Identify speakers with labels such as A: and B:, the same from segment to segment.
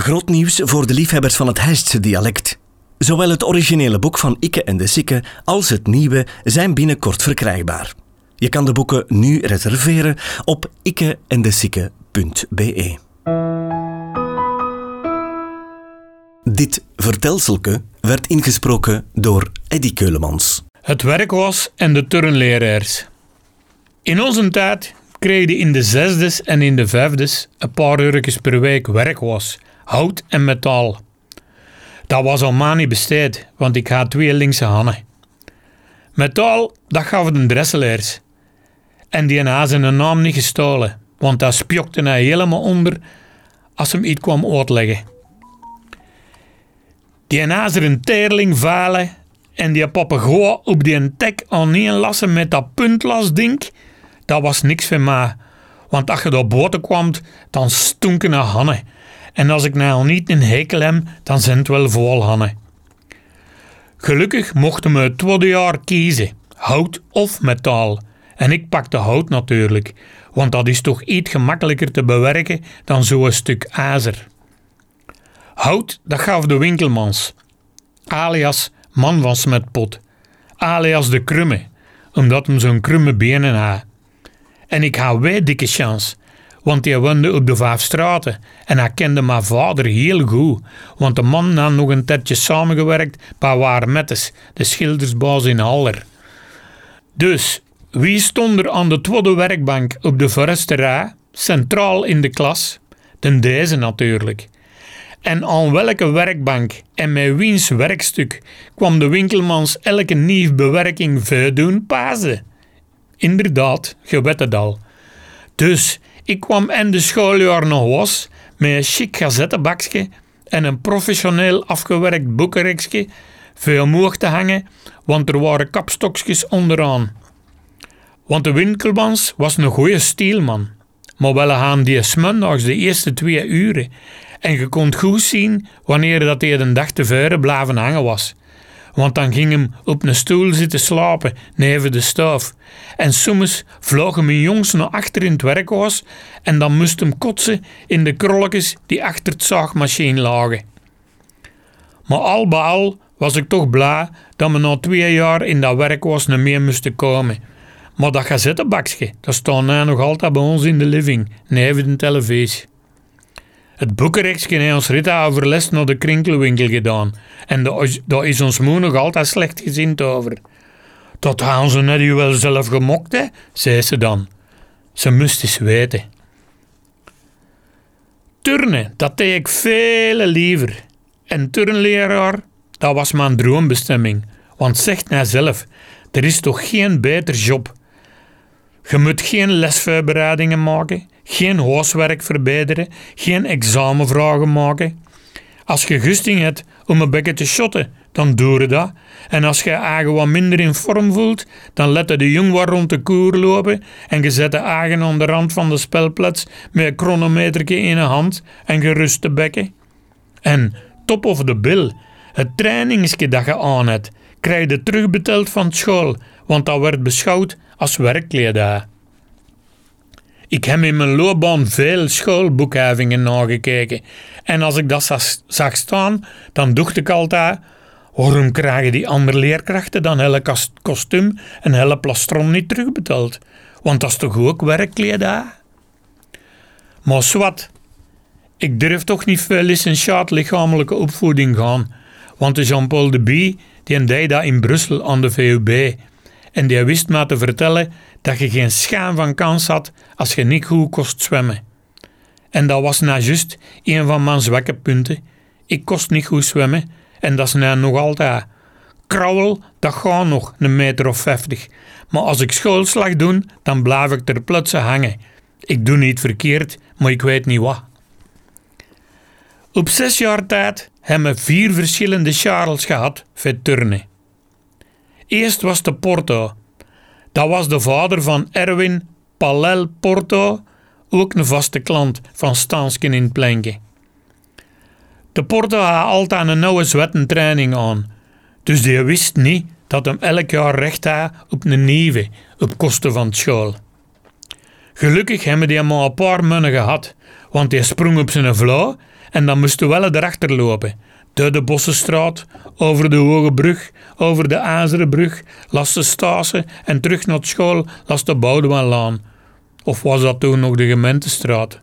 A: Groot nieuws voor de liefhebbers van het Heistse dialect. Zowel het originele boek van Ikke en de Sikke als het nieuwe zijn binnenkort verkrijgbaar. Je kan de boeken nu reserveren op ikkeendesikke.be. Dit vertelselke werd ingesproken door Eddy Keulemans.
B: Het werk was en de turnleraars. In onze tijd kreeg je in de zesdes en in de vijfdes een paar eurotjes per week werk was, hout en metaal. Dat was al niet besteed, want ik had twee linkse handen. Metaal, dat gaf de dresselaars. En die had zijn naam niet gestolen, want dat spjokte hij helemaal onder als hem iets kwam uitleggen. Die had een teerling valen en die papegooi op die tek aan lassen met dat puntlasding, dat was niks voor mij. Want als je daar boten kwam, dan stonken naar hannen. En als ik nou niet een hekel heb, dan zijn het wel vol hannen. Gelukkig mochten we het tweede jaar kiezen, hout of metaal. En ik pakte hout natuurlijk, want dat is toch iets gemakkelijker te bewerken dan zo'n stuk ijzer. Hout, dat gaf de winkelmans, alias man van smetpot, alias de krumme, omdat hem zo'n krumme benen had. En ik had wij dikke chance, want hij woonde op de Vijf Straten en hij kende mijn vader heel goed, want de man had nog een tijdje samengewerkt bij Waar Mettes, de schildersbaas in Haller. Dus, wie stond er aan de tweede werkbank op de forresterij, centraal in de klas? Ten deze natuurlijk. En aan welke werkbank en met wiens werkstuk kwam de winkelmans elke nieuwe bewerking veel doen pazen? Inderdaad, je weet het al. Dus ik kwam in de schooljaar nog was met een chic gazettebakje en een professioneel afgewerkt boekenrekje voor omhoog te hangen, want er waren kapstokjes onderaan. Want de winkelmans was een goeie stielman, maar wel aan die smöndags de eerste twee uren. En je kon goed zien wanneer dat hij een dag te vuren blijven hangen was want dan ging hem op een stoel zitten slapen neven de stoof. En soms vlogen mijn jongens naar achter in het werkhuis en dan moest hem kotsen in de krolletjes die achter het zaagmachine lagen. Maar al bij al was ik toch blij dat we na twee jaar in dat werkhuis niet meer moesten komen. Maar dat gazettebakje, dat staat nu nog altijd bij ons in de living, neven de televisie. Het boekenrechtje heeft ons Rita overlast naar de krinkelwinkel gedaan. En daar is ons moe nog altijd slecht gezind over. Dat gaan ze net u wel zelf gemokt, zei ze dan. Ze moest eens weten. Turnen, dat deed ik veel liever. En turnleraar, dat was mijn droombestemming. Want zegt hij zelf, er is toch geen beter job. Je moet geen lesvoorbereidingen maken, geen huiswerk verbeteren, geen examenvragen maken. Als je gusting hebt om een bekken te shotten, dan doe je dat. En als je eigen wat minder in vorm voelt, dan let de jong wat rond de koer lopen en je zet de eigen aan de rand van de spelplaats met een chronometerke in de hand en gerust te bekken. En top of the bill, het trainingsje dat je aan hebt, krijg je terugbeteld van school, want dat werd beschouwd als werkkledij. Ik heb in mijn loopbaan veel schoolboekhavingen nagekeken. En als ik dat zag staan, dan dacht ik altijd... Waarom krijgen die andere leerkrachten dan hele kostuum en hele plastron niet terugbetaald? Want dat is toch ook werkkledij? Maar zwart, ik durf toch niet veel licentiaat lichamelijke opvoeding gaan. Want de Jean-Paul de Bie, die deed dat in Brussel aan de VUB. En die wist me te vertellen dat je geen schaam van kans had als je niet goed kost zwemmen. En dat was nou juist een van mijn zwakke punten. Ik kost niet goed zwemmen en dat is nou nog altijd. Krauwel, dat gaat nog een meter of vijftig. Maar als ik schoolslag doe, dan blijf ik ter plaatse hangen. Ik doe niet verkeerd, maar ik weet niet wat. Op zes jaar tijd hebben vier verschillende Charles gehad voor turnen. Eerst was de Porto. Dat was de vader van Erwin Palel Porto, ook een vaste klant van Stansken in Plenke. De Porto had altijd een nauwe zwettentraining aan, dus die wist niet dat hem elk jaar recht had op een nieuwe, op kosten van de school. Gelukkig hebben die maar een paar munnen gehad, want hij sprong op zijn vlauw en dan moesten we wel erachter lopen. Door de Bossenstraat, over de Hoge Brug, over de Azeren Brug, langs de Stase en terug naar school langs de Boudemanlaan. Of was dat toen nog de gemeentestraat?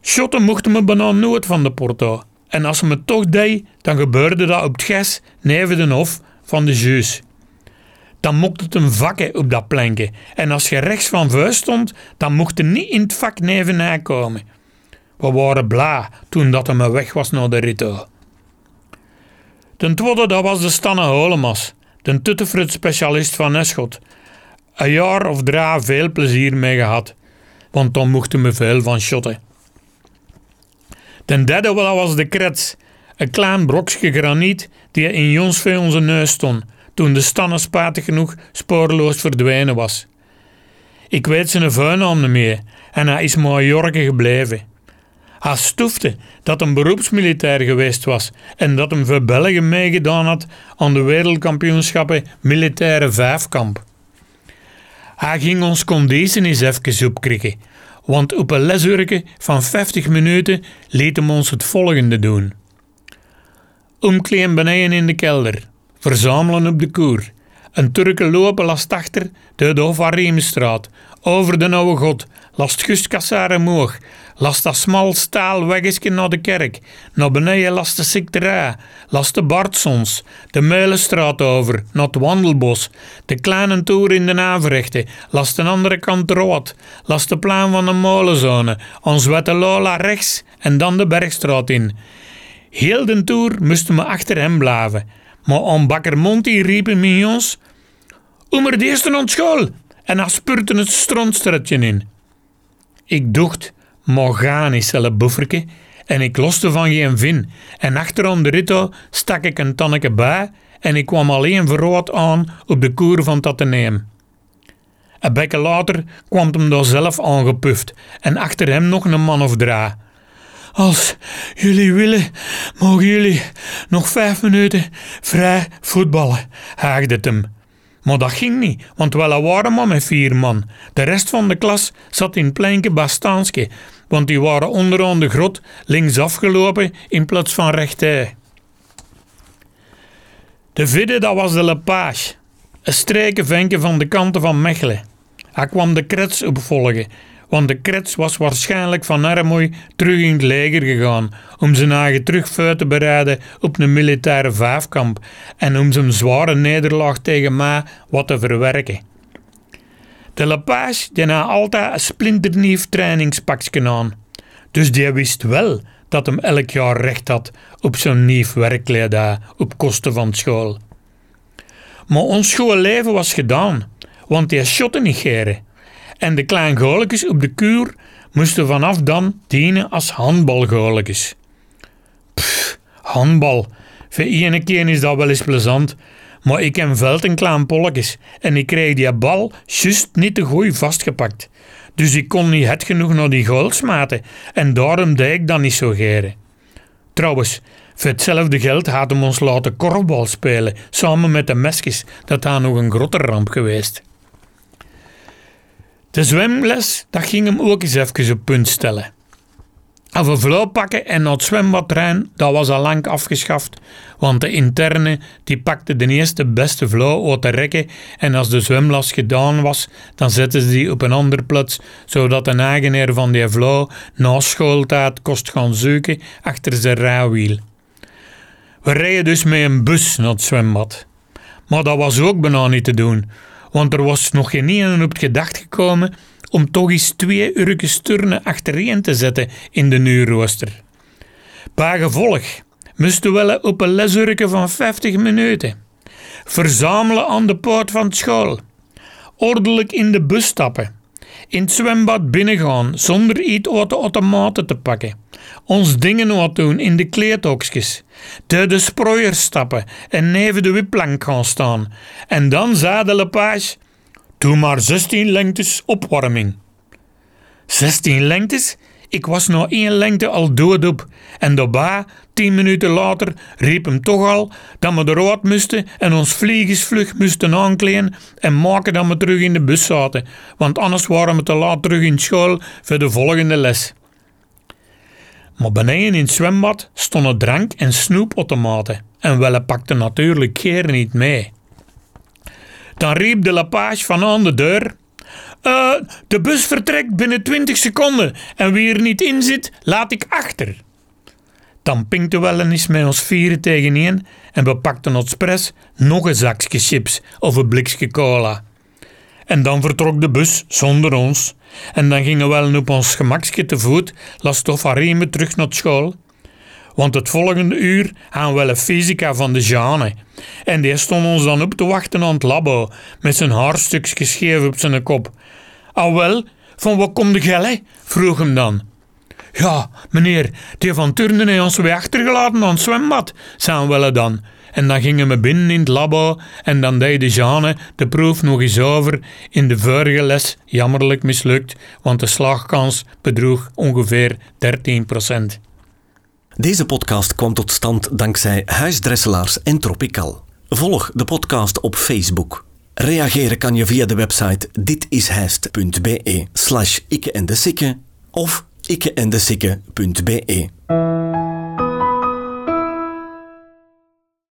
B: Schotten mochten me bijna nooit van de porto. En als ze me toch deed, dan gebeurde dat op het gas neven de hof van de juus. Dan mocht het een vakken op dat plankje. En als je rechts van vuist stond, dan mocht je niet in het vak nevenaan komen. We waren bla toen dat me weg was naar de Rito. Ten tweede, dat was de Stanne Holemas, de tuttefrut specialist van Eschot. Een jaar of drie veel plezier mee gehad, want dan mochten we veel van shotten. Ten derde dat was de krets, een klein brokje graniet die in Jonsvee onze neus stond, toen de stanne spatig genoeg spoorloos verdwenen was. Ik weet zijn vuilnaam niet meer en hij is maar Jorge gebleven. Hij stoefde dat een beroepsmilitair geweest was en dat hem voor België meegedaan had aan de wereldkampioenschappen militaire vijfkamp. Hij ging ons conditie eens even opkrikken, want op een lesurke van 50 minuten liet hem ons het volgende doen. Omkleden beneden in de kelder, verzamelen op de koer, een Turken lopen last achter de Dovariemenstraat, over de Oude God, last Gustkassare Moog, last dat smal staal weggesje naar de kerk, naar beneden last de Sikterij, last de Bartsons, de Meulenstraat over, naar het Wandelbos, de kleine toer in de Naverrechten, last de andere kant rood, last de plan van de molenzone, ons Wette Lola rechts en dan de Bergstraat in. Heel de toer moesten we achter hem blijven, maar om Bakker Monti riepen mignons, om er de eerste school en hij spurte het strontstretje in. Ik dacht, Morganisch bufferke en ik loste van geen vin. En achterom de ritto stak ik een tanneke bij en ik kwam alleen verrood aan op de koer van het ateneum. Een bekken later kwam hem daar zelf aangepuft en achter hem nog een man of drie. Als jullie willen, mogen jullie nog vijf minuten vrij voetballen, haagde het hem. Maar dat ging niet, want wel waren maar met vier man. De rest van de klas zat in pleinke Bastaanske, want die waren onderaan de grot links afgelopen in plaats van rechtij. De vidde dat was de Lepage, een strekenvenke van de kanten van Mechelen. Hij kwam de krets opvolgen want de krets was waarschijnlijk van Armoy terug in het leger gegaan om zijn eigen terug te bereiden op een militaire vijfkamp en om zijn zware nederlaag tegen mij wat te verwerken. De Lepage die had altijd een splinternieuw trainingspakje aan, dus die wist wel dat hem elk jaar recht had op zo'n nieuw werkkledij op kosten van school. Maar ons schoolleven was gedaan, want die shotte niet geren en de kleine op de kuur moesten vanaf dan dienen als handbalgooltjes. Pff, handbal. Voor ene keer is dat wel eens plezant, maar ik heb veld en klein polletjes en ik kreeg die bal juist niet te goed vastgepakt. Dus ik kon niet het genoeg naar die goal smaten en daarom deed ik dat niet zo geren. Trouwens, voor hetzelfde geld hadden we ons laten korfbal spelen, samen met de mesjes. Dat had nog een grote ramp geweest. De zwemles, dat ging hem ook eens even op punt stellen. Of een pakken en naar het zwembad rijden, dat was al lang afgeschaft, want de interne die pakte de eerste beste vlauw uit de rekken en als de zwemles gedaan was, dan zetten ze die op een ander plaats, zodat de eigenaar van die vlauw na schooltijd kost gaan zoeken achter zijn rijwiel. We reden dus met een bus naar het zwembad. Maar dat was ook bijna niet te doen, want er was nog geen ene op het gedacht gekomen om toch eens twee urkes turnen achtereen te zetten in de uurrooster. Bij gevolg moesten we op een lesurke van 50 minuten. Verzamelen aan de poort van school. Ordelijk in de bus stappen. In het zwembad binnengaan zonder iets uit de automaten te pakken. Ons dingen wat doen in de kleedhokjes. De de sproeier stappen en neven de wipplank gaan staan. En dan zei de lepage, doe maar 16 lengtes opwarming. 16 lengtes? Ik was nog één lengte al doodop. En daarbij, tien minuten later, riep hem toch al dat we eruit moesten en ons vliegensvlug moesten aankleden en maken dat we terug in de bus zaten, want anders waren we te laat terug in school voor de volgende les. Maar beneden in het zwembad stonden drank- en snoepautomaten. En Welle pakte natuurlijk keer niet mee. Dan riep de lapage van aan de deur. "Eh, de bus vertrekt binnen 20 seconden en wie er niet in zit, laat ik achter. Dan pinkte wel eens met ons vieren tegen en we pakten expres nog een zakje chips of een blikje cola. En dan vertrok de bus zonder ons. En dan gingen we op ons gemakje te voet, last of riemen terug naar school. Want het volgende uur gaan we een fysica van de Jane. En die stond ons dan op te wachten aan het labo, met zijn haarstukjes scheef op zijn kop. Al wel, van wat komt de gel, vroeg hem dan. Ja, meneer, die van Turnen heeft ons weer achtergelaten aan het zwembad, zei Welle dan. En dan gingen we binnen in het labo en dan deed de Jeanne de proef nog eens over in de vorige les jammerlijk mislukt, want de slagkans bedroeg ongeveer 13%
A: Deze podcast kwam tot stand dankzij Huisdresselaars en Tropical. Volg de podcast op Facebook. Reageren kan je via de website ditishijst.be slash ikke en de of ikkeendesikke.be.